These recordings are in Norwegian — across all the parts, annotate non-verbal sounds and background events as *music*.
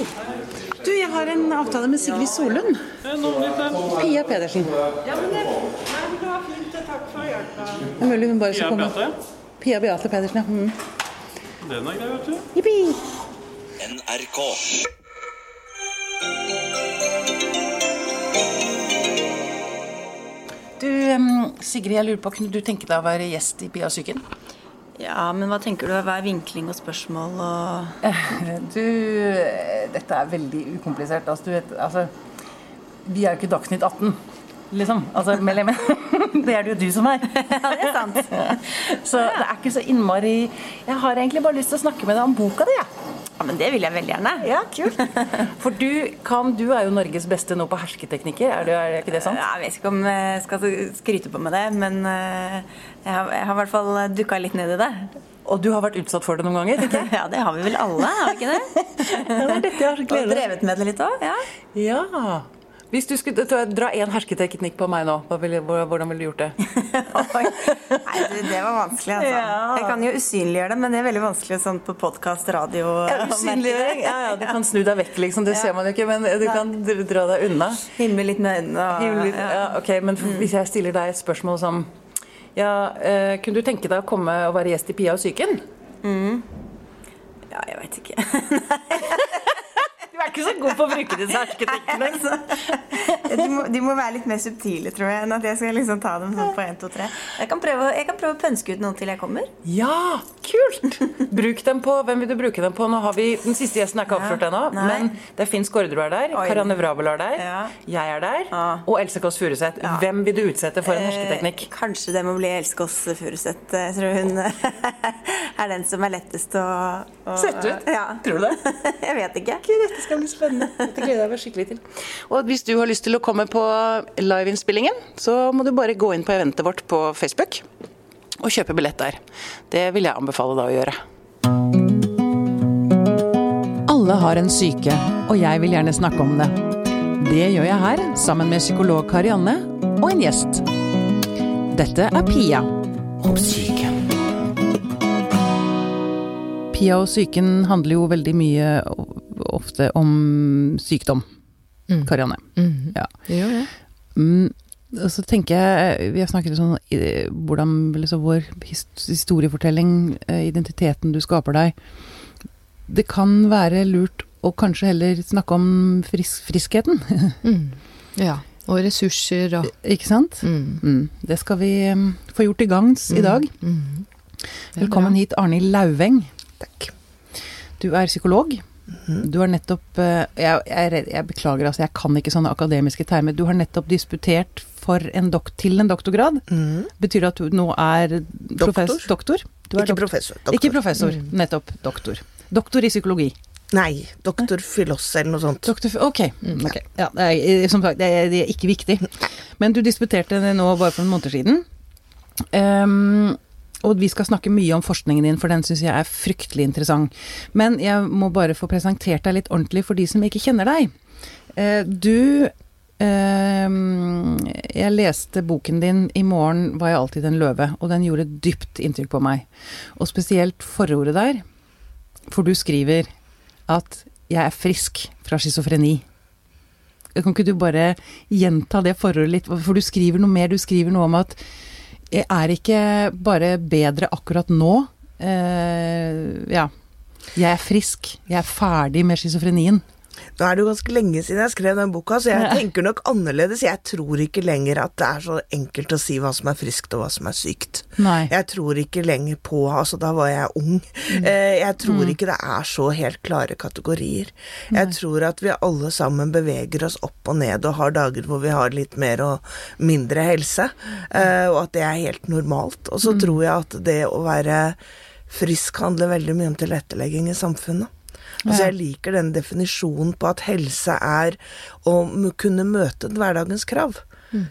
Hei. Du, jeg har en avtale med Sigrid Solund. Pia Pedersen. Ja, men det, men det var fint. Takk for hjelpa. Det er mulig hun bare skal Pia komme. Pia Beate Pedersen, ja. Mm. Den er grei, vet du. Jippi. NRK. Du, Sigrid, jeg lurer på, kunne du tenke deg å være gjest i Pia psyken? Ja, men hva tenker du? Hva er vinkling og spørsmål og *laughs* Du, dette er veldig ukomplisert. Altså, du vet, altså Vi er jo ikke Dagsnytt 18, liksom. Altså, mellom, *laughs* det er det jo du som er. *laughs* Ja, det er sant. Så det er ikke så innmari Jeg har egentlig bare lyst til å snakke med deg om boka di, jeg. Ja, men det vil jeg veldig gjerne. Ja, kult. *laughs* For du, kan, du er jo Norges beste nå på hersketeknikker, er, det, er ikke det sant? Jeg vet ikke om jeg skal skryte på med det, men eh, jeg har, jeg har i hvert fall dukka litt ned i det. Og du har vært utsatt for det noen ganger? ikke? *laughs* Ja, det har vi vel alle, har vi ikke det? *laughs* Ja, det er dette jeg har så Og drevet med det litt òg. Ja. Ja. Hvis du skulle dra- én hersketeknikk på meg nå, hva ville, hvordan ville du gjort det? *laughs* Nei, du, det var vanskelig, altså. Ja. Jeg kan jo usynliggjøre det, men det er veldig vanskelig sånn på podkast, radio Ja, Usynliggjøring? Ja, ja, du kan snu deg vekk, liksom. Det ser man jo ikke, men du kan dra deg unna. Himmel litt med øynene og ja. Ja, ok, men f- hvis jeg stiller deg et spørsmål som ja, uh, Kunne du tenke deg å komme og være gjest i Pia og psyken? ja, jeg veit ikke. *laughs* Er ikke så god på å bruke disse hersketeknikkene. De må, de må være litt mer subtile, tror jeg, enn at jeg skal liksom ta dem sånn på 1, 2, 3. Jeg kan prøve, jeg kan prøve å pønske ut noen til jeg kommer. Ja, kult! Bruk dem på, Hvem vil du bruke dem på? Nå har vi, Den siste gjesten er ikke avslørt ennå, men det er Finn Skårderud er der, Oi. Vrabel er der, Ja. jeg er der, Ja. og Else Kåss Furuseth. Hvem vil du utsette for en hersketeknikk? Eh, kanskje det må bli Else Kåss Furuseth. Jeg tror hun *laughs* er den som er lettest å, å Sette ut? Ja. Tror du det? *laughs* jeg vet ikke. Dette skal bli spennende. *laughs* Dette gleder jeg meg skikkelig til. Og hvis du har lyst til å komme på liveinnspillingen, så må du bare gå inn på eventet vårt på Facebook og kjøpe billett der. Det vil jeg anbefale deg å gjøre. Alle har en syke, og jeg vil gjerne snakke om det. Det gjør jeg her, sammen med psykolog Karianne og en gjest. Dette er Pia Om psyken. Pia og psyken handler jo veldig mye ofte om sykdom. Karianne. Ja. Det gjør det. Mm, og så tenker jeg, Vi har snakket sånn eh, hvordan liksom, vår historiefortelling, eh, identiteten du skaper deg Det kan være lurt å kanskje heller snakke om frisk, friskheten. *laughs* Mm. Ja. Og ressurser og Ikke sant? mm. Mm. Det skal vi mm, få gjort til gangs i dag. Mm. Er Velkommen bra. hit, Arnhild Lauveng. Takk. Du er psykolog. Du har nettopp eh, jeg, jeg, jeg beklager, altså, jeg kan ikke sånne akademiske termer. Du har nettopp disputert for en til en doktorgrad. Mm. Betyr det at du nå er profes- Doktor. er Ikke doktor. professor. Doktor. Ikke professor, Mm. nettopp doktor. Doktor i psykologi. Nei, doktor Filoss eller noe sånt. Doktor, ok. Mm, okay. Ja, det, er, som sagt, det, er, det er ikke viktig. Men du disputerte det nå bare for noen måneder siden. Ehm, og vi skal snakke mye om forskningen din, for den syns jeg er fryktelig interessant. Men jeg må bare få presentert deg litt ordentlig for de som ikke kjenner deg. Eh, du ehm, Jeg leste boken din 'I morgen var jeg alltid en løve', og den gjorde dypt inntrykk på meg. Og spesielt forordet der, for du skriver at 'jeg er frisk fra schizofreni'. Kan ikke du bare gjenta det forordet litt, for du skriver noe mer. Du skriver noe om at er ikke bare bedre akkurat nå. Eh, ja. Jeg er frisk. Jeg er ferdig med schizofrenien. Nå er det jo ganske lenge siden jeg skrev den boka, så jeg Ja. tenker nok annerledes. Jeg tror ikke lenger at det er så enkelt å si hva som er friskt og hva som er sykt. Nei. Jeg tror ikke lenger på Altså, da var jeg ung. Mm. Jeg tror ikke det er så helt klare kategorier. Jeg tror at vi alle sammen beveger oss opp og ned og har dager hvor vi har litt mer og mindre helse, eh, og at det er helt normalt. Og så tror jeg at det å være frisk handler veldig mye om tilrettelegging i samfunnet. Altså Jeg liker den definisjonen på at helse er å kunne møte hverdagens krav.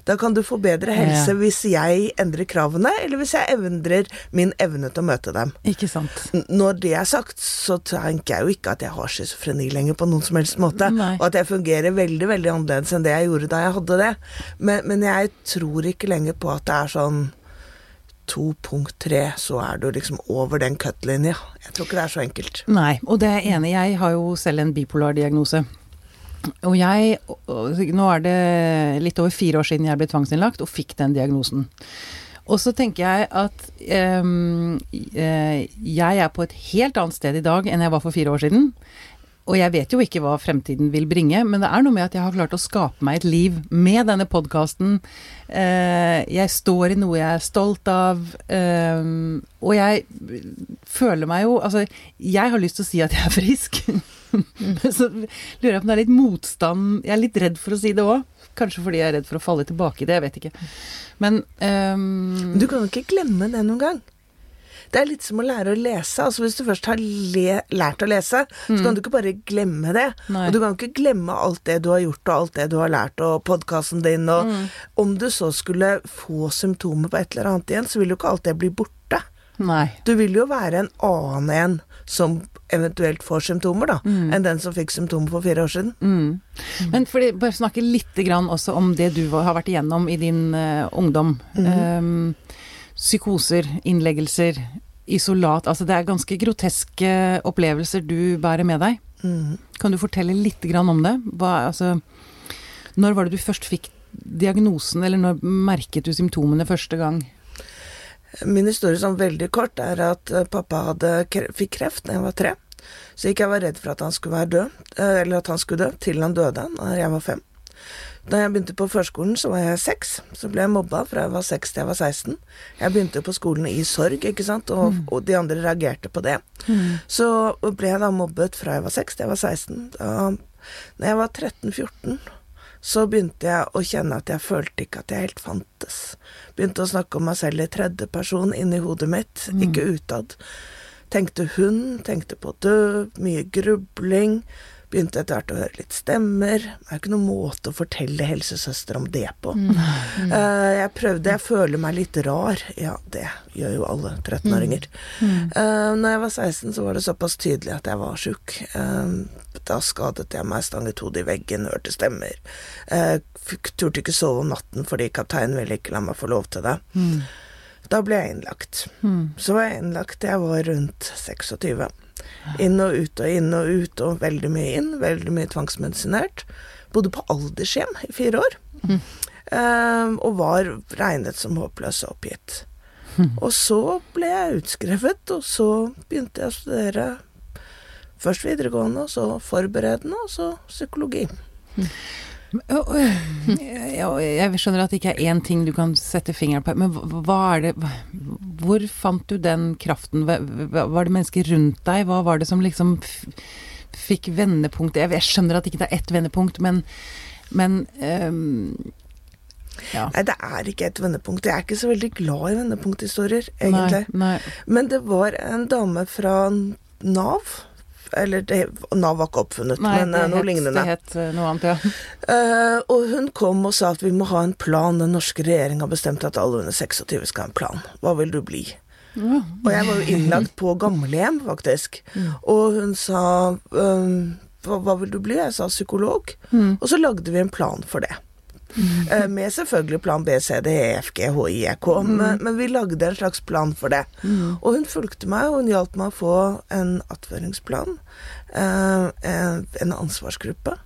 Da kan du få bedre helse Ja. hvis jeg endrer kravene, eller hvis jeg endrer min evne til å møte dem. Ikke sant. Når det er sagt, så tenker jeg jo ikke at jeg har schizofreni lenger på noen som helst måte, Nei. og at jeg fungerer veldig, veldig annerledes enn det jeg gjorde da jeg hadde det. Men, men jeg tror ikke lenger på at det er sånn to, punkt tre, så er du liksom over den cut-linja. Jeg tror ikke det er så enkelt. Nei, og det er enig. Jeg har jo selv en bipolar diagnose. Og jeg Nå er det litt over fire år siden jeg ble tvangsinnlagt og fikk den diagnosen. Og så tenker jeg at eh, jeg er på et helt annet sted i dag enn jeg var for fire år siden. Og jeg vet jo ikke hva fremtiden vil bringe, men det er noe med at jeg har klart å skape meg et liv med denne podkasten. Eh, jeg står i noe jeg er stolt av, eh, og jeg føler meg jo Altså, jeg har lyst til å si at jeg er frisk. *laughs* Så lurer jeg på om det er litt motstand Jeg er litt redd for å si det òg. Kanskje fordi jeg er redd for å falle tilbake i det, jeg vet ikke. Men um... Du kan jo ikke glemme det noen gang. Det er litt som å lære å lese. Altså Hvis du først har lært å lese, så kan du ikke bare glemme det. Nei. Og du kan ikke glemme alt det du har gjort, og alt det du har lært, og podkasten din, og Om du så skulle få symptomer på et eller annet igjen, så vil jo ikke alt det bli borte. Nei. Du vil jo være en annen en som eventuelt får symptomer, da, enn den som fikk symptomer for fire år siden. Men fordi, bare snakke litt grann også om det du har vært igjennom i din uh, ungdom. Ehm, psykoser, innleggelser, isolat. Altså det er ganske groteske opplevelser du bærer med deg. Kan du fortelle litt grann om det? Hva, altså, når var det du først fikk diagnosen, eller når merket du symptomene første gang? Min historie sånn veldig kort er at eh, pappa hadde, fikk kreft da jeg var tre. Så ikke jeg var redd for at han skulle være død, eh, eller at han skulle dø, til han døde da jeg var fem. Da jeg begynte på førskolen, så var jeg seks. Så ble jeg mobba fra jeg var seks til jeg var 16. Jeg begynte på skolen i sorg, ikke sant, og, og de andre reagerte på det. Så ble jeg da mobbet fra jeg var seks til jeg var 16. Da når jeg var 13-14, så begynte jeg å kjenne at jeg følte ikke at jeg helt fantes. Begynte å snakke om meg selv i tredje person inni hodet mitt, ikke utad. Tenkte hun, tenkte på å dø, mye grubling. Begynte etter hvert å høre litt stemmer. Det er jo ikke noen måte å fortelle helsesøster om det på. *laughs* Eh, jeg prøvde, jeg føler meg litt rar. Ja, det gjør jo alle 13-åringer. Uh, når jeg var 16, så var det såpass tydelig at jeg var sjuk. Uh, da skadet jeg meg, stanget hodet i veggen, hørte stemmer. Uh, turte ikke sove om natten fordi kapteinen ville ikke la meg få lov til det. Da ble jeg innlagt. Så var jeg innlagt til jeg var rundt 26. Inn og ut og inn og ut, og veldig mye inn. Veldig mye tvangsmedisinert. Bodde på aldershjem i fire år. Eh, og var regnet som håpløs og oppgitt. *laughs* Og så ble jeg utskrevet, og så begynte jeg å studere først videregående, og så forberedende, og så psykologi. Ja, *laughs* Jeg skjønner at det ikke er én ting du kan sette fingeren på, men hva er det Hvor fant du den kraften? Var det mennesker rundt deg? Hva var det som liksom fikk vendepunkt? Jeg jeg skjønner at det ikke er ett vendepunkt, men, men um, ja. Nei, det er ikke et vendepunkt. Jeg er ikke så veldig glad i vendepunkthistorier, egentlig. Nei, nei. Men det var en dame fra Nav. Eller det, Nav var ikke oppfunnet, Nei, men eh, noe het- lignende. Det het eh, noe annet, ja. Uh, *laughs* og hun kom og sa at vi må ha en plan. Den norske regjeringen har bestemt at alle under 26 skal ha en plan. Hva vil du bli? Og jeg var jo innlagt på gamlehjem, faktisk. Og hun sa um, hva, hva vil du bli? Jeg sa psykolog. Og så lagde vi en plan for det. Eh, med selvfølgelig plan B, C, D, E, F, G, H, I, E, K. Men, men vi lagde en slags plan for det. Og hun fulgte meg, og hun hjalp meg å få en attføringsplan. eh, en, en ansvarsgruppe.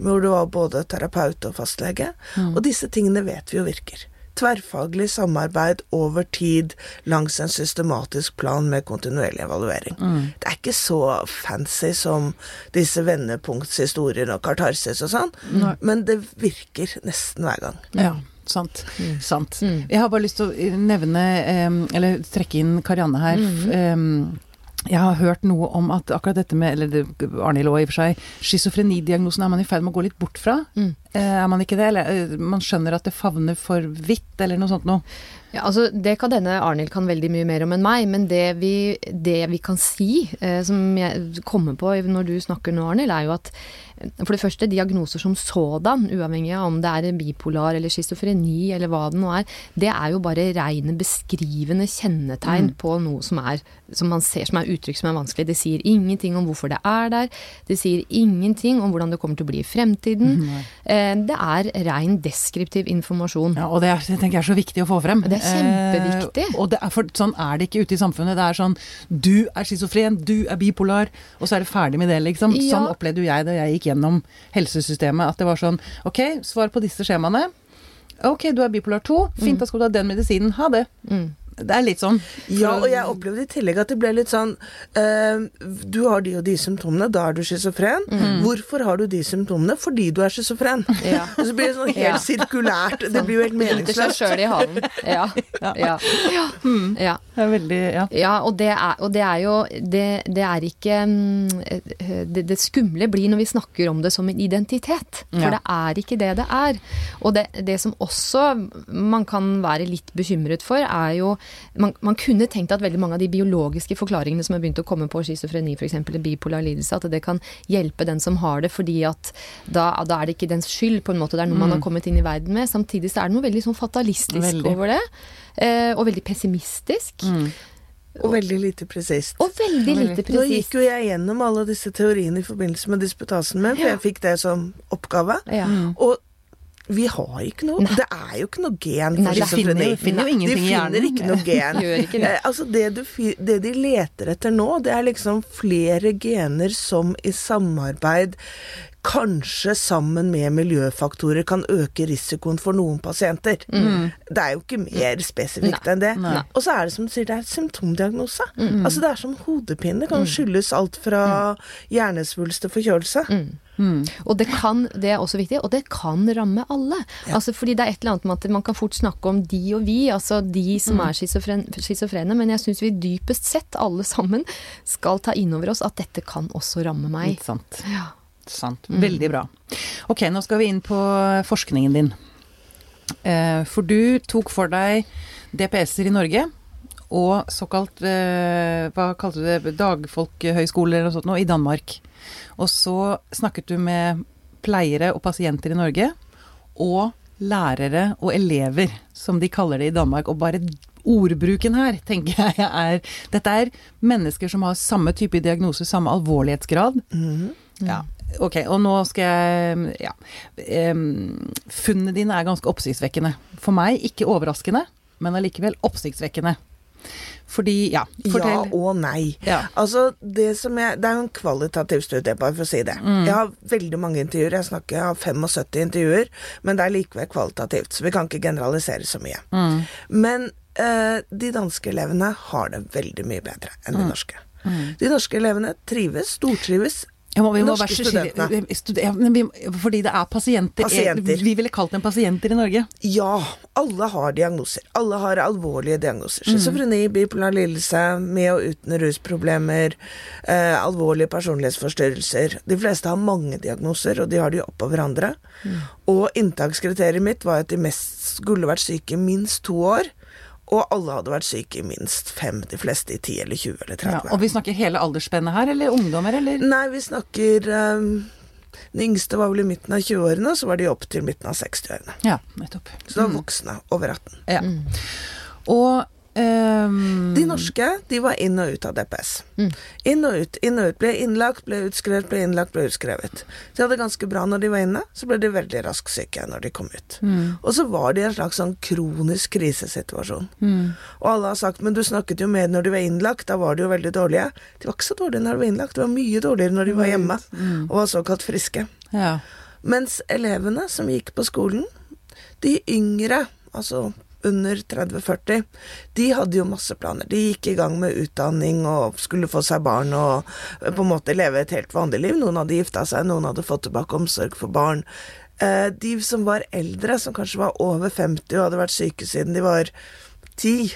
Hvor det var både terapeut og fastlege. Og disse tingene vet vi jo virker. Tverrfaglig samarbeid over tid langs en systematisk plan med kontinuerlig evaluering. Det er ikke så fancy som disse vendepunktshistoriene og kartarsis og sånn, men det virker nesten hver gang. Ja, sant. sant. Jeg har bare lyst til å nevne, eller trekke inn Karianne her. f- jeg har hørt noe om at akkurat dette med Eller Arnhild òg, i og for seg. Schizofrenidiagnosen er man i ferd med å gå litt bort fra. Eh, Er man ikke det? Eller eh, man skjønner at det favner for vidt, eller noe sånt noe. Ja, altså Det kan denne Arnhild kan veldig mye mer om enn meg, men det vi, det vi kan si, eh, som jeg kommer på når du snakker nå, Arnhild, er jo at eh, for det første, diagnoser som sådan, uavhengig av om det er bipolar eller schizofreni eller hva det nå er, det er jo bare reine beskrivende kjennetegn på noe som er som man ser som er uttrykk som er vanskelig. Det sier ingenting om hvorfor det er der, det sier ingenting om hvordan det kommer til å bli i fremtiden. Mm. Eh, det er rein deskriptiv informasjon. Ja, og det er, det tenker jeg er så viktig å få frem. Det er kjempeviktig. Eh, og det er for, sånn er det ikke ute i samfunnet. Det er sånn du er schizofren, du er bipolar, og så er det ferdig med det, liksom. Ja. Sånn opplevde jo jeg da jeg gikk gjennom helsesystemet. At det var sånn ok, svar på disse skjemaene. Ok, du er bipolar 2. Fint, da skal du ha den medisinen. Ha det. Det er litt sånn. Ja, og jeg opplevde i tillegg at det ble litt sånn eh, Du har de og de symptomene, da er du schizofren. Hvorfor har du de symptomene? Fordi du er schizofren. Ja. Og *laughs* så blir det sånn helt Ja. sirkulært. Det blir jo helt Biter seg meningsløst. sjøl i halen. Ja. Ja. Ja. ja. Det er veldig Ja. Ja, og det er, og det er jo Det, det er ikke mm, det, det skumle blir når vi snakker om det som en identitet. For Ja. det er ikke det det er. Og det, det som også man kan være litt bekymret for, er jo man, man kunne tenkt at veldig mange av de biologiske forklaringene som er begynt å komme på schizofreni, f.eks. bipolar lidelse, at det kan hjelpe den som har det, fordi at da, da er det ikke dens skyld, på en måte. Det er noe man har kommet inn i verden med. Samtidig så er det noe veldig sånn fatalistisk Veldig. over det. Eh, og veldig pessimistisk. Og veldig lite presist. Og veldig lite presist. Nå gikk jo jeg gjennom alle disse teoriene i forbindelse med disputasen min, for jeg fikk det som oppgave. Ja. Og vi har ikke noe Det er jo ikke noe gen Nei, for de schizofreni. finner jo- finner jo ingenting i hjernen. De finner ikke noe gen. *laughs* Ikke det. Eh, altså det, du, det de leter etter nå, det er liksom flere gener som i samarbeid Kanskje sammen med miljøfaktorer kan øke risikoen for noen pasienter. Det er jo ikke mer spesifikt enn det. Og så er det som du sier, det er symptomdiagnose. Altså Det er som hodepine. Det kan skyldes alt fra hjernesvulst til forkjølelse. Og det kan, det er også viktig, og det kan ramme alle. Altså fordi det er et eller annet med at man kan fort snakke om de og vi, altså de som er schizofren, schizofrene, men jeg syns vi dypest sett alle sammen skal ta inn over oss at dette kan også ramme meg. Litt sant. Ja. Sant. Veldig bra. Ok, nå skal vi inn på forskningen din. Eh, For du tok for deg DPS-er i Norge og såkalt eh, Hva kalte du det? Dagfolkehøyskoler eller noe sånt noe i Danmark. Og så snakket du med pleiere og pasienter i Norge, og lærere og elever, som de kaller det i Danmark. Og bare ordbruken her, tenker jeg er Dette er mennesker som har samme type diagnose, samme alvorlighetsgrad. Ja. Ok, og nå skal jeg Ja. Um, funnene dine er ganske oppsiktsvekkende. For meg ikke overraskende, men allikevel oppsiktsvekkende. Fordi Ja, fortell. Ja og nei. Ja. Altså, det som jeg Det er jo en kvalitativ studie, bare for å si det. Mm. Jeg har veldig mange intervjuer. Jeg snakker jeg har 75 intervjuer, men det er likevel kvalitativt, så vi kan ikke generalisere så mye. Mm. Men eh, de danske elevene har det veldig mye bedre enn Mm. de norske. De norske elevene trives, stortrives. Ja, men vi må Norske studentene. Fordi det er pasienter. Pasienter. Vi ville kalt dem pasienter i Norge. Ja, alle har diagnoser. Alle har alvorlige diagnoser. Mm. Schizofreni, bipolar lidelse, med og uten rusproblemer, eh, alvorlige personlighetsforstyrrelser. De fleste har mange diagnoser, og de har de oppå hverandre. Mm. Og inntakskriteriet mitt var at de mest skulle vært syke i minst to år. Og alle hadde vært syke i minst fem, de fleste i 10 eller 20 eller 30. Ja, og vi snakker hele aldersspennet her, eller ungdommer, eller? Nei, vi snakker um, Den yngste var vel i midten av 20-årene, så var de opp til midten av 60-årene. Ja, nettopp. Så var voksne over 18. Ja. Og ehm, De norske de var inn og ut av DPS. Inn og ut, inn og ut. Ble innlagt, ble utskrevet, ble innlagt, ble utskrevet. De hadde ganske bra når de var inne, så ble de veldig raskt syke når de kom ut. Og så var de i en slags sånn kronisk krisesituasjon. Og alle har sagt men du snakket jo med når de var innlagt, da var de jo veldig dårlige. De var ikke så dårlige når de var innlagt, de var mye dårligere når de var hjemme og var såkalt friske. ja. Mens elevene som gikk på skolen, de yngre, altså under 30-40, de hadde jo masse planer. De gikk i gang med utdanning og skulle få seg barn og på en måte leve et helt vanlig liv. Noen hadde gifta seg, noen hadde fått tilbake omsorg for barn. Eh, De som var eldre, som kanskje var over 50 og hadde vært syke siden de var 10,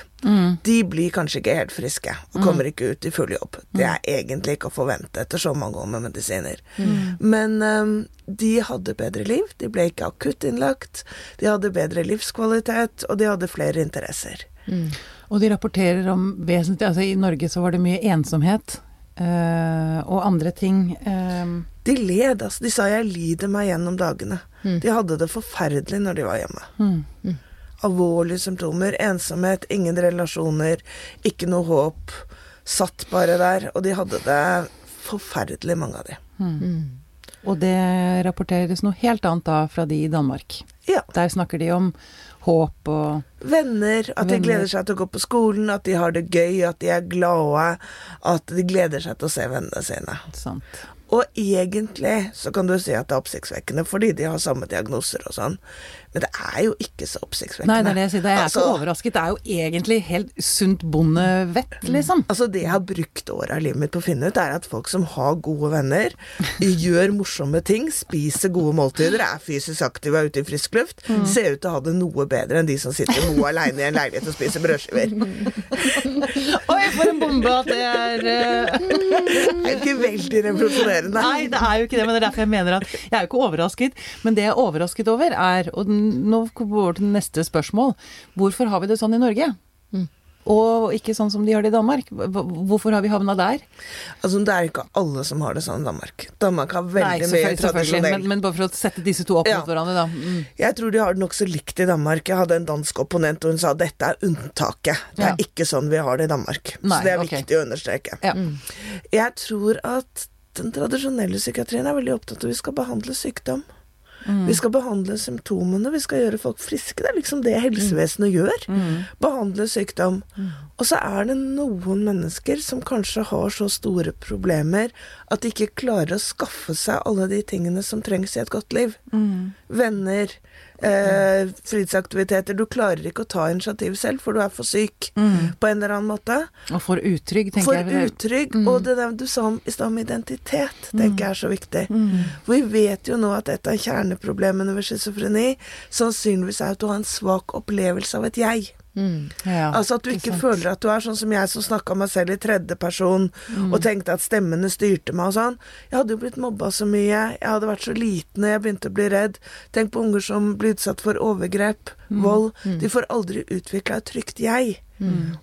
de blir kanskje ikke helt friske og kommer ikke ut i full jobb. Det er egentlig ikke å forvente etter så mange år med medisiner. Men um, de hadde bedre liv, de ble ikke akutt innlagt, de hadde bedre livskvalitet, og de hadde flere interesser. Og de rapporterer om vesentlig Altså i Norge så var det mye ensomhet eh, og andre ting. eh, De led, altså. De sa 'jeg lider meg gjennom dagene'. De hadde det forferdelig når de var hjemme. Alvorlige symptomer, ensomhet, ingen relasjoner, ikke noe håp. Satt bare der, og de hadde det forferdelig, mange av de. Og det rapporteres noe helt annet da fra de i Danmark. Ja. Der snakker de om håp og Venner, at de gleder seg til å gå på skolen, at de har det gøy, at de er glade, at de gleder seg til å se vennene sine. sånt. Og egentlig så kan du si at det er oppsiktsvekkende fordi de har samme diagnoser og sånn, men det er jo ikke så oppsiktsvekkende. Nei, det er det jeg sier. Det er Altså- ikke overrasket. Det er jo egentlig helt sunt bondevett, liksom. Altså Det jeg har brukt året av livet mitt på å finne ut, er at folk som har gode venner, *laughs* gjør morsomme ting, spiser gode måltider, er fysisk aktive og er ute i frisk luft, Mm. ser ut til å ha det noe bedre enn de som sitter noe *laughs* aleine i en leilighet og spiser brødskiver. Oi, for en bombe at det er uh... *laughs* Det er ikke veldig revolusjonerende. Nei, det er jo ikke det, men det er derfor jeg mener at jeg er jo ikke overrasket. Men det jeg er overrasket over er, og nå går vi til neste spørsmål, hvorfor har vi det sånn i Norge? Og ikke sånn som de har det i Danmark. Hvorfor har vi havna der? Altså Det er ikke alle som har det sånn i Danmark. Danmark har Nei, veldig mye selvfølgelig, selvfølgelig. tradisjonell Men, men bare for å sette disse to opp Ja. mot hverandre, da. Mm. Jeg tror de har det nokså likt i Danmark. Jeg hadde en dansk opponent, og hun sa dette er unntaket. Det er Ja. ikke sånn vi har det i Danmark. Nei, så det er okay. viktig å understreke. Ja. Jeg tror at den tradisjonelle psykiatrien er veldig opptatt av at vi skal behandle sykdom. Mm. Vi skal behandle symptomene, vi skal gjøre folk friske. Det er liksom det helsevesenet gjør. Behandle sykdom. Og så er det noen mennesker som kanskje har så store problemer at de ikke klarer å skaffe seg alle de tingene som trengs i et godt liv. Venner, eh, fritidsaktiviteter. Du klarer ikke å ta initiativ selv, for du er for syk på en eller annen måte. Og for utrygg, tenker For jeg. utrygg. Og det der du sa om, i stad om identitet, tenker jeg er så viktig. For vi vet jo nå at et av kjerneproblemene ved schizofreni sannsynligvis er at du har en svak opplevelse av et jeg. Ja, Altså at du ikke sant. føler at du er sånn som jeg som snakka meg selv i tredje person og tenkte at stemmene styrte meg og sånn. Jeg hadde jo blitt mobba så mye, jeg hadde vært så liten og jeg begynte å bli redd. Tenk på unger som blir utsatt for overgrep, vold. De får aldri utvikla et trygt jeg.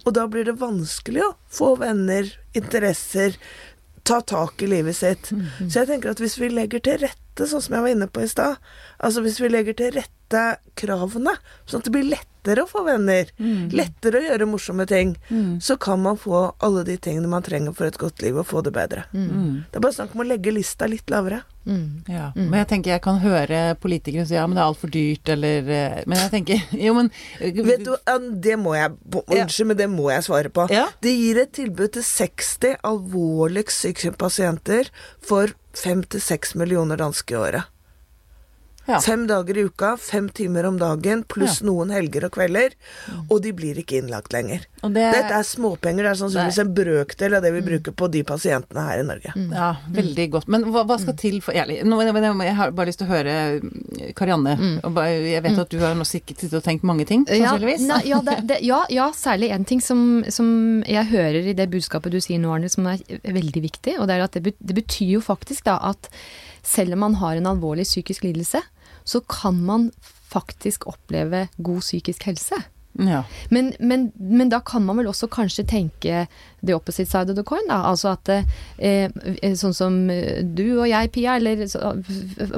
Og da blir det vanskelig å få venner, interesser, ta tak i livet sitt. Så jeg tenker at hvis vi legger til rette, sånn som jeg var inne på i stad, altså hvis vi legger til rette kravene, sånn at det blir lettere å få venner, lettere å gjøre morsomme ting, så kan man få alle de tingene man trenger for et godt liv, og få det bedre. Det er bare snakk om å legge lista litt lavere. Ja, men jeg tenker jeg kan høre politikere si ja, men det er altfor dyrt, eller eh, Men jeg tenker *laughs* Jo, men Vet du, det må jeg Unnskyld, men det må jeg svare på. Ja. Det gir et tilbud til 60 alvorligst syke pasienter for 5-6 millioner danske i året. Ja. Fem dager i uka, fem timer om dagen, pluss Ja. noen helger og kvelder. Og de blir ikke innlagt lenger. Og det- Dette er småpenger. Det er sannsynligvis en brøkdel av det vi bruker på de pasientene her i Norge. Ja, veldig godt. Men hva, hva skal til for Ærlig, nå, jeg, har bare lyst til å høre mm, Karianne. Og jeg vet at du har nå sikkert sittet og tenkt mange ting, Ja, sannsynligvis. Ja, ja, det, det, ja, ja, særlig en ting som, som jeg hører i det budskapet du sier nå, Arne, som er veldig viktig. Og det er at det, det betyr jo faktisk da at selv om man har en alvorlig psykisk lidelse, så kan man faktisk oppleve god psykisk helse. Ja. Men, men, men da kan man vel også kanskje tenke the opposite side of the coin, da. Altså at eh, sånn som eh, du og jeg, Pia, eller så,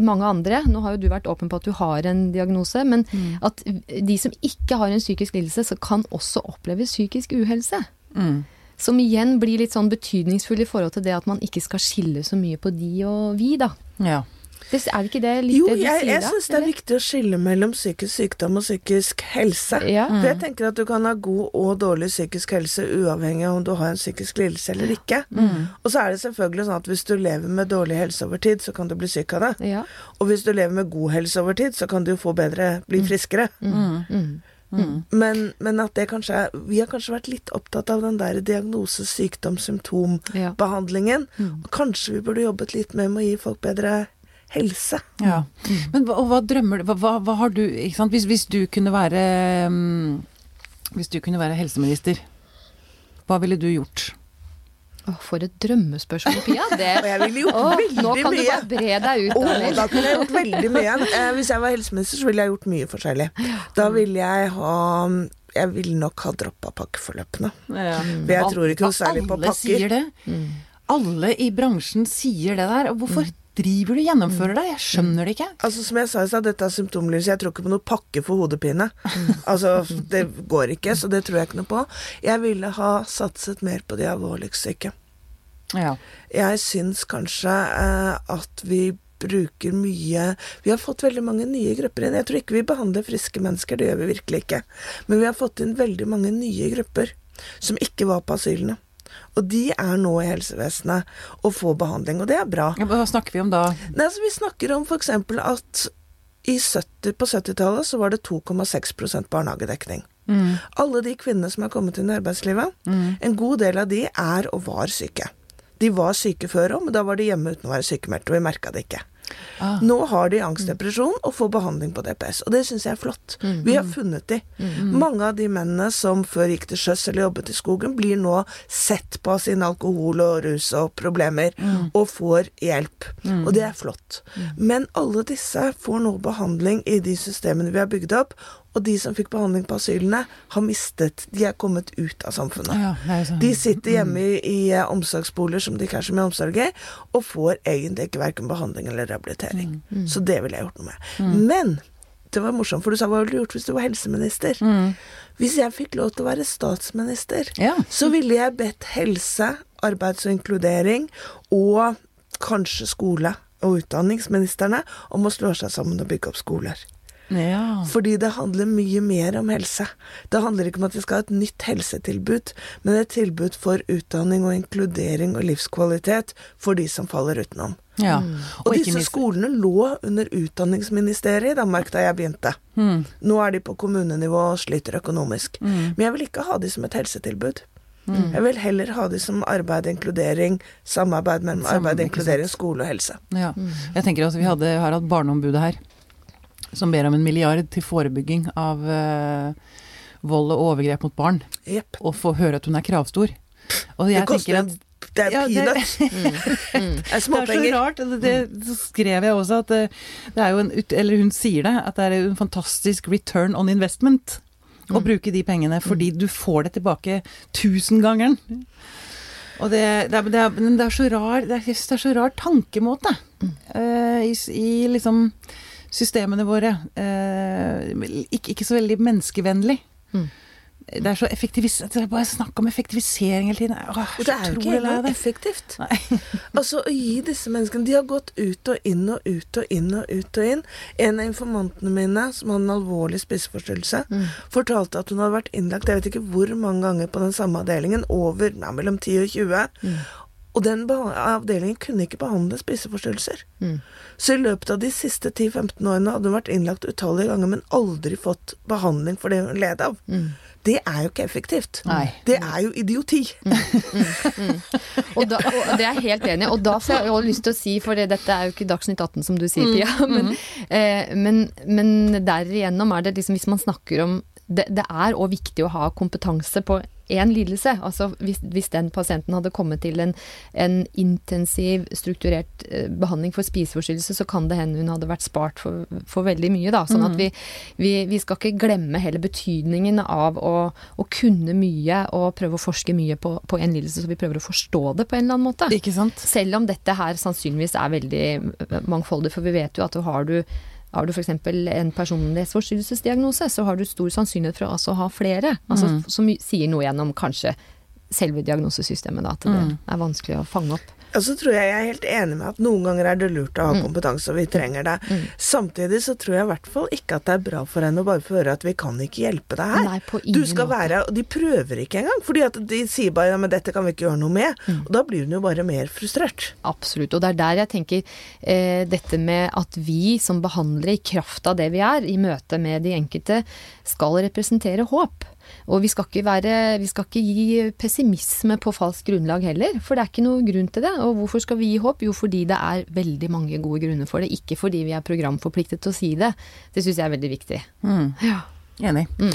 mange andre Nå har jo du vært åpen på at du har en diagnose, men at de som ikke har en psykisk lidelse, så kan også oppleve psykisk uhelse. Mm. Som igjen blir litt sånn betydningsfull i forhold til det at man ikke skal skille så mye på de og vi, da. ja. Det, er det ikke det litt Jo, det du jeg, sier jeg syns det er eller? viktig å skille mellom psykisk sykdom og psykisk helse. Ja. For jeg tenker at du kan ha god og dårlig psykisk helse uavhengig av om du har en psykisk lidelse eller ikke. Og så er det selvfølgelig sånn at hvis du lever med dårlig helse over tid, så kan du bli syk av det. Ja. Og hvis du lever med god helse over tid, så kan du jo få bedre, bli friskere. Men, men at det kanskje er Vi har kanskje vært litt opptatt av den der diagnose, sykdom, symptom, Ja. Mm. Kanskje vi burde jobbet litt mer med å gi folk bedre helse. Ja. Men hva, og hva drømmer du hva, hva, har du ikke sant? Hvis, hvis du kunne være mm, Hvis du kunne være helseminister, hva ville du gjort? Åh, for et drømmespørsmål, Pia. Det, *laughs* Og jeg ville gjort oh, veldig nå kan du bare bre deg ut. Oh, da kunne jeg gjort veldig mye. Eh, hvis jeg var helseminister, så ville jeg gjort mye forskjellig. Da ville jeg ha Jeg ville nok ha droppa pakkeforløpene. For jeg tror ikke noe særlig på pakker. Alle sier det. Alle i bransjen sier det der. Og hvorfor driver du gjennomfører det? Jeg skjønner det ikke. Altså Som jeg sa i stad, dette er symptomlydelse. Jeg tror ikke på noe pakke for hodepine. Altså, det går ikke, så det tror jeg ikke noe på. Jeg ville ha satset mer på de alvorligst syke. Ja. Jeg syns kanskje eh, at vi bruker mye Vi har fått veldig mange nye grupper inn. Jeg tror ikke vi behandler friske mennesker, det gjør vi virkelig ikke. Men vi har fått inn veldig mange nye grupper som ikke var på asylene. Og de er nå i helsevesenet og får behandling, og det er bra. Ja, Hva snakker vi om da? Nei, altså Vi snakker om f.eks. at i 70, på 70-tallet så var det 2,6% barnehagedekning. Alle de kvinnene som er kommet inn i arbeidslivet, en god del av de er og var syke. De var syke før òg, men da var de hjemme uten å være sykemeldt, og vi merka det ikke. Ah. Nå har de angstdepresjon og får behandling på DPS, og det syns jeg er flott. Vi har funnet de. Mange av de mennene som før gikk til sjøs eller jobbet i skogen, blir nå sett på av sin alkohol og rus og problemer, og får hjelp. Og det er flott. Men alle disse får nå behandling i de systemene vi har bygd opp, og de som fikk behandling på asylene, har mistet De er kommet ut av samfunnet. Ja, sånn. De sitter hjemme i, i eh, omsorgsboliger som de ikke er så mye omsorg i, og får egentlig ikke verken behandling eller rehabilitering. Så det ville jeg gjort noe med. Men det var morsomt, for du sa hva ville du gjort hvis du var helseminister? Hvis jeg fikk lov til å være statsminister, Ja. så ville jeg bedt helse, arbeids- og inkludering og kanskje skole- og utdanningsministrene om å slå seg sammen og bygge opp skoler. Ja. Fordi det handler mye mer om helse. Det handler ikke om at vi skal ha et nytt helsetilbud, men et tilbud for utdanning og inkludering og livskvalitet for de som faller utenom. ja. Og, og, disse skolene lå under Utdanningsministeriet i Danmark da jeg begynte. Mm. Nå er de på kommunenivå og sliter økonomisk. Men jeg vil ikke ha de som et helsetilbud. Mm. Jeg vil heller ha de som arbeid, inkludering, samarbeid mellom arbeid, inkludering, skole og helse. Ja. Jeg tenker at Vi hadde, har hatt Barneombudet her, som ber om en milliard til forebygging av uh, vold og overgrep mot barn, yep. og få høre at hun er kravstor. Og jeg Det koster at Det er Ja, det- peanuts. *laughs* Det er Det er så rart. Det, det så skrev jeg også at det, det er jo en Eller hun sier det, at det er en fantastisk return on investment å bruke de pengene, fordi du får det tilbake tusengangeren. Og det, det, er, det, er, det er så rar Det det er så rar tankemåte Uh, i, i liksom systemene våre. Eh, ikke, ikke så veldig menneskevennlig. Mm. Det er så effektivis... Det er bare snakk om effektivisering hele tiden. Åh, det er jo ikke engang effektivt. *laughs* Altså, å gi disse menneskene De har gått ut og inn og ut og inn og ut og inn. En av informantene mine, som hadde en alvorlig spiseforstyrrelse, fortalte at hun hadde vært innlagt jeg vet ikke hvor mange ganger på den samme avdelingen, over nei, mellom 10 og 20. Og den avdelingen kunne ikke behandle spiseforstyrrelser. Så i løpet av de siste 10-15 årene hadde hun vært innlagt utallige ganger, men aldri fått behandling for det hun led av. Det er jo ikke effektivt. Nei. Det er jo idioti. Og, da, og det er jeg helt enig i. Og da får jeg lyst til å si, for det, dette er jo ikke Dagsnytt 18 som du sier, Pia, men, eh, men, men derigjennom er det liksom hvis man snakker om det, det er òg viktig å ha kompetanse på én lidelse. Altså hvis, hvis den pasienten hadde kommet til en, en intensiv, strukturert eh, behandling for spiseforstyrrelse, så kan det hende hun hadde vært spart for, for veldig mye, da. Sånn at vi, vi, vi skal ikke glemme hele betydningen av å, å kunne mye og prøve å forske mye på, på en lidelse, så vi prøver å forstå det på en eller annen måte. Selv om dette her sannsynligvis er veldig eh, mangfoldig, for vi vet jo at har du har du f.eks. en personlighetsforstyrrelsesdiagnose, så har du stor sannsynlighet for å altså ha flere. Altså, Som sier noe gjennom kanskje selve diagnosesystemet, da, at det er vanskelig å fange opp. Og så tror jeg jeg er helt enig med at noen ganger er det lurt å ha kompetanse, og vi trenger det. Samtidig så tror jeg i hvert fall ikke at det er bra for henne å bare få høre at vi kan ikke hjelpe deg her. Nei, på du skal måte. være Og de prøver ikke engang, fordi at de sier bare ja, men dette kan vi ikke gjøre noe med. Og da blir hun jo bare mer frustrert. Absolutt. Og det er der jeg tenker eh, dette med at vi som behandlere, i kraft av det vi er, i møte med de enkelte, skal representere håp. Og vi skal, ikke være, vi skal ikke gi pessimisme på falskt grunnlag heller, for det er ikke noe grunn til det. Og hvorfor skal vi gi håp? Jo, fordi det er veldig mange gode grunner for det, ikke fordi vi er programforpliktet til å si det. Det syns jeg er veldig viktig. Ja. Enig. Mm.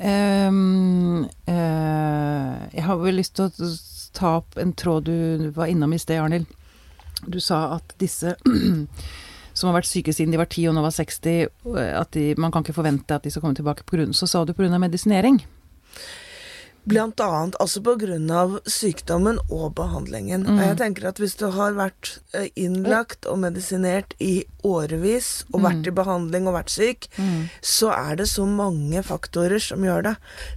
Um, uh, jeg har vel lyst til å ta opp en tråd du var innom i sted, Arnhild. Du sa at disse *clears throat* som har vært syke siden de var 10 og nå var 60, at de, man kan ikke forvente at de skal komme tilbake på grunn. Så sa du av medisinering. Blant annet altså av sykdommen og behandlingen. Og jeg tenker at hvis du har vært eh, innlagt og medisinert i årevis, og vært i behandling og vært syk, så er det så mange faktorer som gjør det.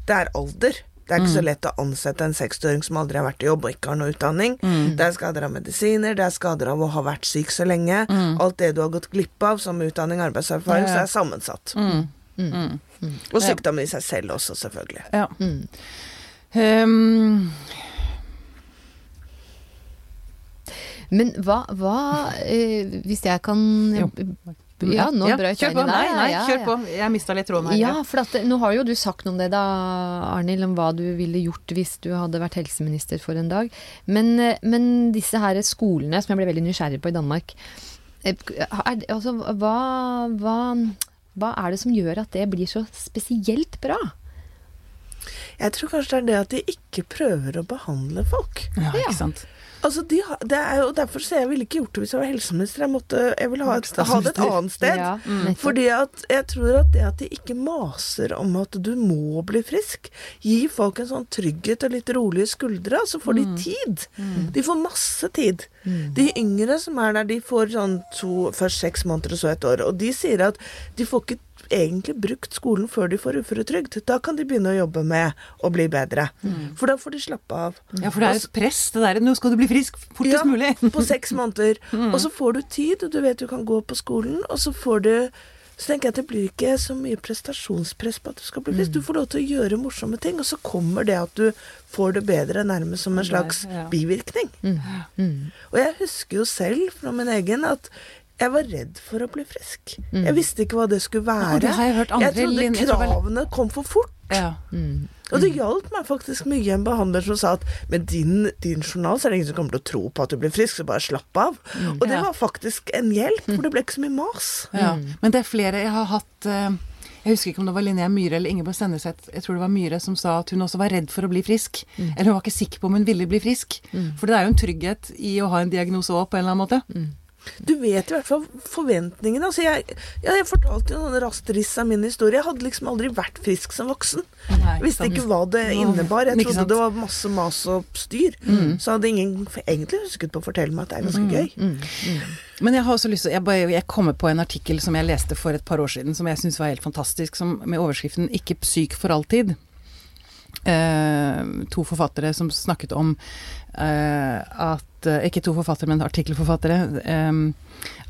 Det er alder. Det er ikke så lett å ansette en 60-åring som aldri har vært i jobb og ikke har noe utdanning. Det er skader av medisiner, det er skader av å ha vært syk så lenge. Alt det du har gått glipp av som utdanning og arbeidserfaring, Ja, så er sammensatt. Mm. Og sykdom i seg selv også, selvfølgelig. Ja. Um. Men hva, hva eh, Hvis jeg kan Jo. Ja, nå brøt kjør jeg på. inn i deg. nei, Ja, kjør ja. på. Jeg mista litt tråden her. Ja, for at, nå har jo du sagt noe om det da, Arnhild, om hva du ville gjort hvis du hadde vært helseminister for en dag. Men, eh, men disse her skolene, som jeg ble veldig nysgjerrig på i Danmark, eh, er, altså, hva, hva, hva er det som gjør at det blir så spesielt bra? Jeg tror kanskje det er det at de ikke prøver å behandle folk. Ja, ikke sant. Altså, de har, det er jo derfor så jeg ville ikke gjort det hvis jeg var helseminister. Jeg, måtte, jeg ville ha, et, ha det et annet sted. Ja, nettopp. Fordi at jeg tror at det at de ikke maser om at du må bli frisk, gir folk en sånn trygghet og litt rolige skuldre, så får de tid. De får masse tid. De yngre som er der, de får sånn to, først seks måneder og så et år. Og de sier at de får ikke egentlig brukt skolen før de får uføretrygd. Da kan de begynne å jobbe med å bli bedre. For da får de slappe av. Ja, for det er et press, det der. Nå skal du bli frisk fortest mulig. *laughs* på seks måneder. *laughs* Og så får du tid, og du vet du kan gå på skolen, og så får du så tenker jeg at det blir ikke så mye prestasjonspress på at du skal bli frisk. Du får lov til å gjøre morsomme ting, og så kommer det at du får det bedre nærmest som en slags Ja. bivirkning. Og jeg husker jo selv fra min egen at jeg var redd for å bli frisk. Jeg visste ikke hva det skulle være. det har jeg trodde jeg tror vel- kravene kom for fort. Ja. Og det hjalp meg faktisk mye en behandler som sa at med din, din journal så er det ingen som kommer til å tro på at du blir frisk, så bare slapp av. Og det Ja. var faktisk en hjelp, for det ble ikke så mye mas. Ja. Men det er flere jeg har hatt eh, Jeg husker ikke om det var Linnea Myhre eller Ingeborg Senneset. Jeg tror det var Myhre som sa at hun også var redd for å bli frisk. Eller hun var ikke sikker på om hun ville bli frisk. For det er jo en trygghet i å ha en diagnose òg, på en eller annen måte. Du vet i hvert fall forventningene. Altså jeg, ja, jeg fortalte jo raskt riss av min historie. Jeg hadde liksom aldri vært frisk som voksen. Nei, visste ikke hva det innebar. Jeg trodde det var masse mas og styr. Så hadde ingen egentlig husket på å fortelle meg at det er ganske gøy. Men jeg har også lyst til jeg, bare, jeg kommer på en artikkel som jeg leste for et par år siden, som jeg syns var helt fantastisk, som, med overskriften 'Ikke syk for alltid'. Eh, to forfattere som snakket om eh, at eh, Ikke to forfattere, men artikkelforfattere.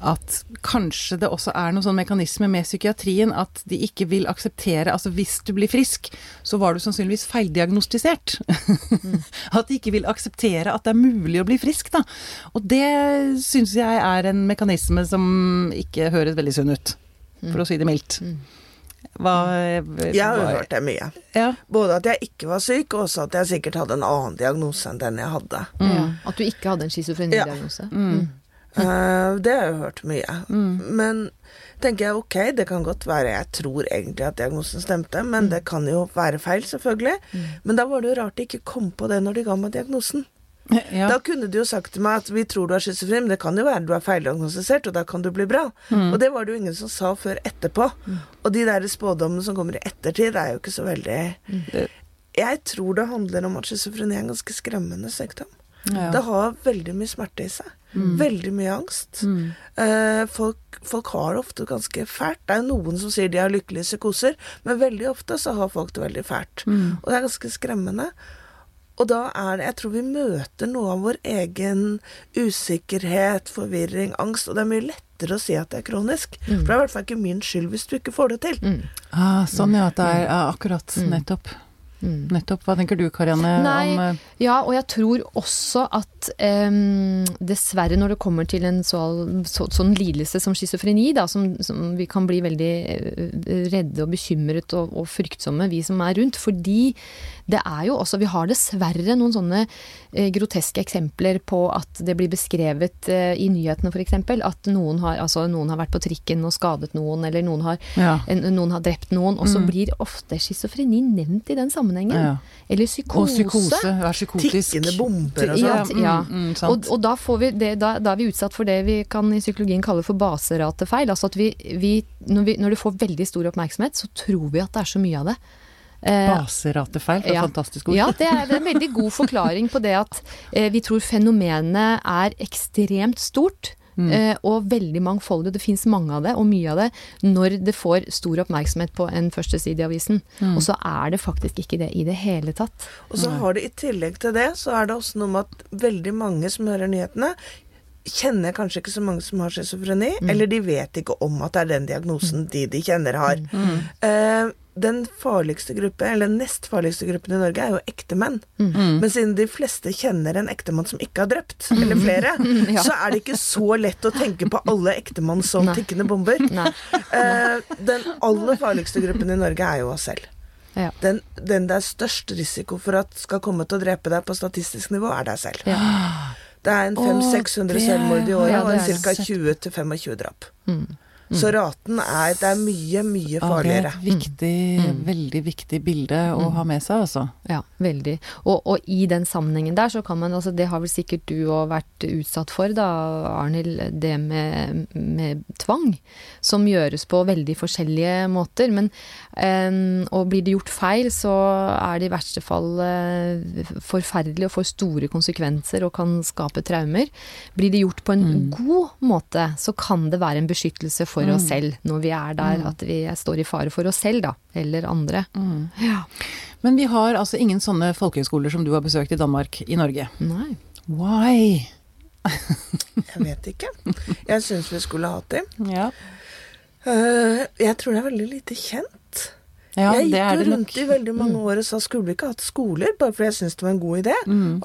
at kanskje det også er noen sånn mekanisme med psykiatrien at de ikke vil akseptere Altså hvis du blir frisk, så var du sannsynligvis feildiagnostisert. *laughs* at de ikke vil akseptere at det er mulig å bli frisk, da. Og det syns jeg er en mekanisme som ikke høres veldig sunn ut, for å si det mildt. Hva, Jeg har jo hørt det mye. Ja. Både at jeg ikke var syk, og også at jeg sikkert hadde en annen diagnose enn den jeg hadde. Ja. At du ikke hadde en schizofrenidiagnose? Mm. Uh, det har jeg hørt mye. Men tenker jeg ok, det kan godt være jeg tror egentlig at diagnosen stemte, men det kan jo være feil, selvfølgelig. Men da var det jo rart de ikke kom på det når de ga meg diagnosen. Ja. Da kunne de jo sagt til meg at vi tror du er schizofren, men det kan jo være du er feildiagnostisert, og da kan du bli bra. Og det var det jo ingen som sa før etterpå. Og de der spådommene som kommer i ettertid, er jo ikke så veldig Jeg tror det handler om at schizofreni er en ganske skremmende sykdom. Ja. Det har veldig mye smerte i seg. Veldig mye angst. Eh, folk, folk har det ofte ganske fælt. Det er jo noen som sier de har lykkelige psykoser, men veldig ofte så har folk det veldig fælt. Og det er ganske skremmende. Og da er det Jeg tror vi møter noe av vår egen usikkerhet, forvirring, angst, og det er mye lettere å si at det er kronisk. For det er i hvert fall ikke min skyld hvis du ikke får det til. Ah, sånn ja, at det er ja, akkurat. Nettopp. Nettopp. Hva tenker du Karianne Nei, om eh, ja, og jeg tror også at em, dessverre når det kommer til en så, så, sånn lidelse som schizofreni, da, som, som vi kan bli veldig eh, redde og bekymret og, og fryktsomme, vi som er rundt, fordi det er jo også Vi har dessverre noen sånne eh, groteske eksempler på at det blir beskrevet eh, i nyhetene f.eks. at noen har, altså, noen har vært på trikken og skadet noen, eller noen har, Ja. en, noen har drept noen, og så blir ofte schizofreni nevnt i den sammenhengen. Ja. Eller Og psykose. er psykotisk. Tikkende bomber og Ja, sånn. ja. Mm, mm, og, og da, får vi det, da, da er vi utsatt for det vi kan i psykologien kalle for baseratefeil. Altså at vi, vi, når, vi når du får veldig stor oppmerksomhet, så tror vi at det er så mye av det. Eh, Baseratefeil, det er ja. fantastisk ord. Ja, det er, det er en veldig god forklaring på det at eh, vi tror fenomenet er ekstremt stort. Eh, og veldig mangfoldig. Det fins mange av det, og mye av det, når det får stor oppmerksomhet på en førsteside i avisen. Og så er det faktisk ikke det i det hele tatt. Og så har det i tillegg til det, så er det også noe med at veldig mange som hører nyhetene, kjenner kanskje ikke så mange som har schizofreni, eller de vet ikke om at det er den diagnosen de de kjenner har. Eh, den farligste gruppe, eller den nest farligste gruppen i Norge, er jo ektemenn. Men siden de fleste kjenner en ektemann som ikke har drept, eller flere, *laughs* så er det ikke så lett å tenke på alle ektemann som Nei. tikkende bomber. Eh, den aller farligste gruppen i Norge er jo oss selv. Ja. Den, den det er størst risiko for at skal komme til å drepe deg på statistisk nivå, er deg selv. Ja. Det er en 500-600 selvmord i året og ca. 20-25 drap. Så raten er Det er mye, mye Ja, farligere. Det er et viktig, veldig viktig bilde å ha med seg, altså. Ja, veldig. Og, og i den sammenhengen der så kan man, altså det har vel sikkert du òg vært utsatt for da, Arnhild, det med, med tvang. Som gjøres på veldig forskjellige måter. Men eh, og blir det gjort feil, så er det i verste fall eh, forferdelig og får store konsekvenser og kan skape traumer. Blir det gjort på en god måte, så kan det være en beskyttelse for oss selv når vi er der at vi står i fare for oss selv, da. Eller andre. Ja. Men vi har altså ingen sånne folkehøyskoler som du har besøkt i Danmark, i Norge. Nei. Why? Jeg vet ikke. Jeg syns vi skulle hatt dem. Ja, Uh, jeg tror det er veldig lite kjent. ja jeg det gikk er jo det rundt nok. i veldig mange år og sa skulle vi ikke hatt skoler, bare fordi jeg syntes det var en god idé.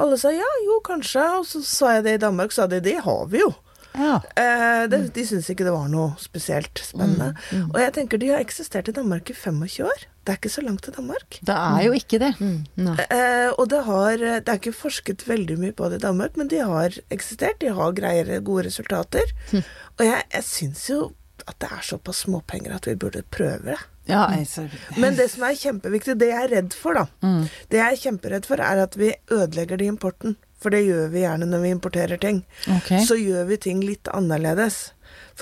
Alle sa ja, jo, kanskje. Og så sa jeg det i Danmark, sa de det har vi jo. Ja. Eh, det, de syns ikke det var noe spesielt spennende. Og jeg tenker de har eksistert i Danmark i 25 år. Det er ikke så langt til Danmark. Det er jo ikke det. Mm, nei. Eh, og det har Det er ikke forsket veldig mye på det i Danmark, men de har eksistert. De har greier gode resultater. Og jeg, jeg syns jo at det er såpass småpenger at vi burde prøve det. Ja, altså, Men det som er kjempeviktig, det jeg er redd for, da Det jeg er kjemperedd for, er at vi ødelegger det i importen. For det gjør vi gjerne når vi importerer ting. okay. Så gjør vi ting litt annerledes.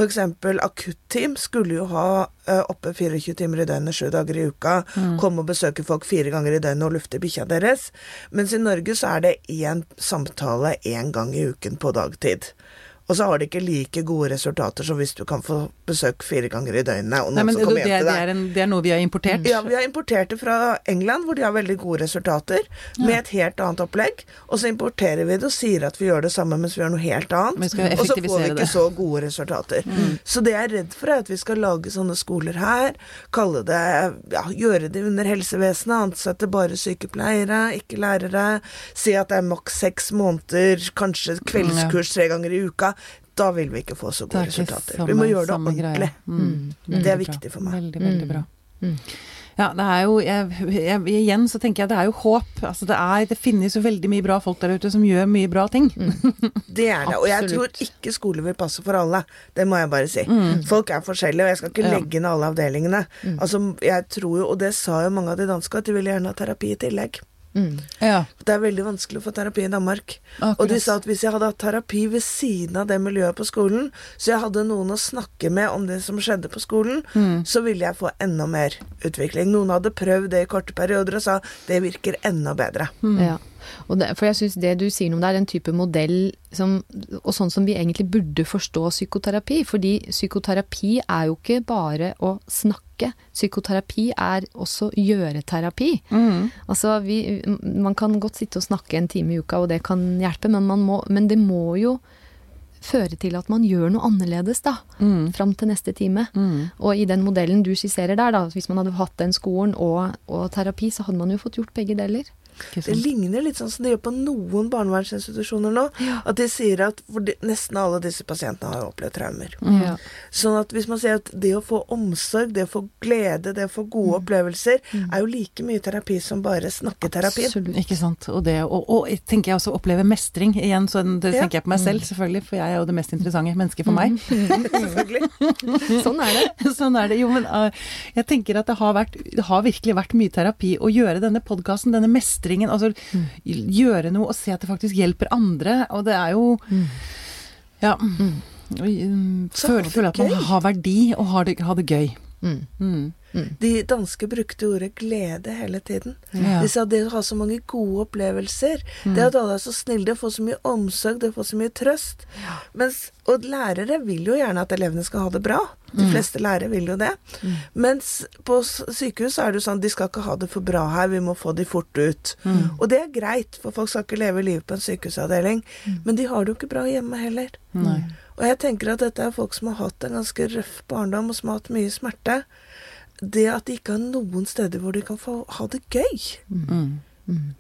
Eksempel akutteam skulle jo ha uh, oppe 24 timer i døgnet, sju dager i uka. Komme og besøke folk fire ganger i døgnet og lufte bikkja deres. Mens i Norge så er det én samtale én gang i uken på dagtid. Og så har de ikke like gode resultater som hvis du kan få besøk fire ganger i døgnet. Nei, men det, det, er en, det er noe vi har importert. Ja, vi har importert det fra England, hvor de har veldig gode resultater, med et helt annet opplegg. Og så importerer vi det og sier at vi gjør det samme, mens vi gjør noe helt annet. Og så får vi ikke det. Mm. så gode resultater. Så det jeg er redd for, er at vi skal lage sånne skoler her, kalle det ja, gjøre det under helsevesenet, ansette bare sykepleiere, ikke lærere, si at det er maks seks måneder, kanskje kveldskurs tre ganger i uka. Da vil vi ikke få så gode er resultater. samme- vi må gjøre det ordentlig. Mm. Det er bra. viktig for meg. Veldig, veldig bra. Ja, det er jo jeg, jeg, Igjen så tenker jeg det er jo håp. Altså det, er, det finnes jo veldig mye bra folk der ute som gjør mye bra ting. *laughs* Det er det. Og jeg tror ikke skole vil passe for alle. Det må jeg bare si. Folk er forskjellige, og jeg skal ikke legge ned alle avdelingene. Altså, jeg tror jo, og det sa jo mange av de danske, at de ville gjerne ha terapi i tillegg. Ja. Det er veldig vanskelig å få terapi i Danmark. Akkurat. Og de sa at hvis jeg hadde hatt terapi ved siden av det miljøet på skolen, så jeg hadde noen å snakke med om det som skjedde på skolen, så ville jeg få enda mer utvikling. Noen hadde prøvd det i korte perioder og sa det virker enda bedre. Ja. Og det, for jeg syns det du sier noe om det, er en type modell som, og sånn som vi egentlig burde forstå psykoterapi. Fordi psykoterapi er jo ikke bare å snakke. Psykoterapi er også gjøreterapi. Altså vi, man kan godt sitte og snakke en time i uka, og det kan hjelpe, men, man må, men det må jo føre til at man gjør noe annerledes, da. Fram til neste time. Og i den modellen du skisserer der, da, hvis man hadde hatt den skolen og, og terapi, så hadde man jo fått gjort begge deler. Det ligner litt sånn som det gjør på noen barnevernsinstitusjoner nå. At de sier at for de, nesten alle disse pasientene har opplevd traumer. Ja. Sånn at hvis man sier at det å få omsorg, det å få glede, det å få gode opplevelser, er jo like mye terapi som bare snakketerapi. Absolutt. Ikke sant. Og, det, og, og tenker jeg også oppleve mestring igjen. Så det Ja. tenker jeg på meg selv, selvfølgelig, for jeg er jo det mest interessante mennesket for meg. *laughs* *laughs* Selvfølgelig. Sånn er det. *laughs* sånn er det. Jo, men uh, jeg tenker at det har, vært, det har virkelig vært mye terapi å gjøre denne podkasten, denne mestringen. Altså gjøre noe og se at det faktisk hjelper andre. Og det er jo Ja. Mm. Føle, føle at man har verdi og har det, har det gøy. Mm. De danske brukte ordet glede hele tiden. Ja. De sa det å ha så mange gode opplevelser, det at alle er så snille, det å få så mye omsorg, det å få så mye trøst. Mens, og lærere vil jo gjerne at elevene skal ha det bra. De fleste lærere vil jo det. Mens på sykehus er det jo sånn de skal ikke ha det for bra her, vi må få de fort ut. Og det er greit, for folk skal ikke leve livet på en sykehusavdeling. Men de har det jo ikke bra hjemme heller. Nei. Og jeg tenker at dette er folk som har hatt en ganske røff barndom, og som har hatt mye smerte. Det at de ikke har noen steder hvor de kan få ha det gøy,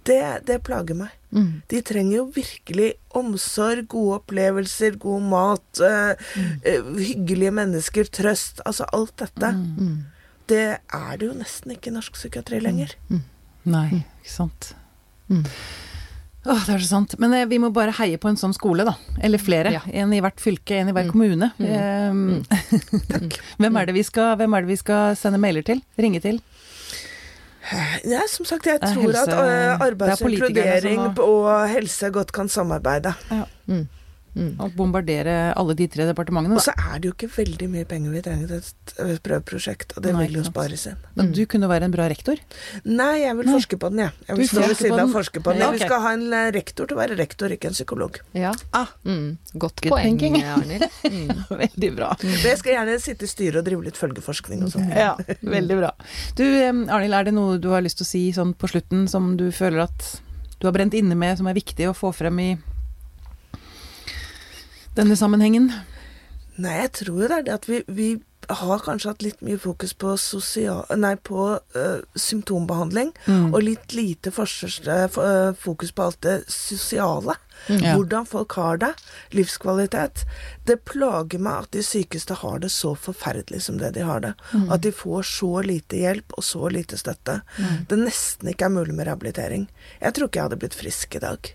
det, det plager meg. De trenger jo virkelig omsorg, gode opplevelser, god mat, øh, øh, hyggelige mennesker, trøst. Altså alt dette. Det er det jo nesten ikke i norsk psykiatri lenger. Nei, ikke sant. Åh, det er så sant. Men eh, vi må bare heie på en sånn skole, da. Eller flere. Ja. En i hvert fylke, en i hver kommune. Eh, *laughs* hvem, er det vi skal, hvem er det vi skal sende mailer til? Ringe til? Ja, som sagt, jeg er tror helse- at øh, det er arbeids- og helse godt kan samarbeide. Og bombardere alle de tre departementene, Og så er det jo ikke veldig mye penger vi trenger til et prøveprosjekt, og det Nei, vil jo spares inn. Men du kunne være en bra rektor. Nei, jeg vil Nei. forske på den, jeg. Jeg vil stå ved siden av forske på den. Ja, Vi skal ha en eh, rektor til å være rektor, ikke en psykolog. Ja. Ah. Mm. Godt Good poeng. Arnhild. *laughs* Mm. Veldig bra. Men jeg skal gjerne sitte i styret og drive litt følgeforskning og sånn. *laughs* Ja, veldig bra. Du, eh, Arnhild, er det noe du har lyst til å si sånn på slutten som du føler at du har brent inne med, som er viktig å få frem i denne sammenhengen? Nei, jeg tror jo det er det at vi, vi har kanskje hatt litt mye fokus på, sosial, nei, på uh, symptombehandling, og litt lite forskjell, eh, fokus på alt det sosiale. Ja. Hvordan folk har det. Livskvalitet. Det plager meg at de sykeste har det så forferdelig som det de har det. At de får så lite hjelp og så lite støtte. Det nesten ikke er mulig med rehabilitering. Jeg tror ikke jeg hadde blitt frisk i dag.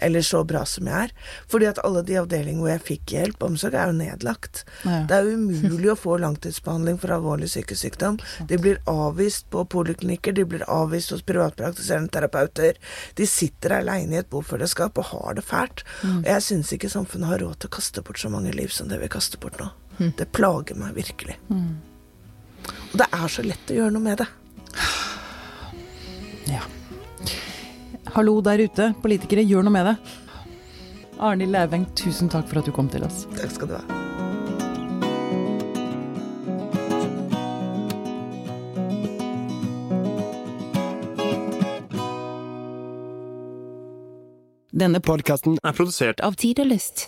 Eller så bra som jeg er. Fordi at alle de avdelingene hvor jeg fikk hjelp omsorg, er jo nedlagt. Ja. Det er umulig å få langtidsbehandling for alvorlig psykisk sykdom. De blir avvist på poliklinikker, de blir avvist hos privatpraktiserende terapeuter. De sitter aleine i et bofellesskap og har det fælt. Og jeg syns ikke samfunnet har råd til å kaste bort så mange liv som det vi kaster bort nå. Det plager meg virkelig. Og det er så lett å gjøre noe med det. Ja. Hallo der ute, politikere, gjør noe med det. Arnhild Lauveng, tusen takk for at du kom til oss. Takk skal du ha. Denne Podkasten er produsert av Tid og Lyst.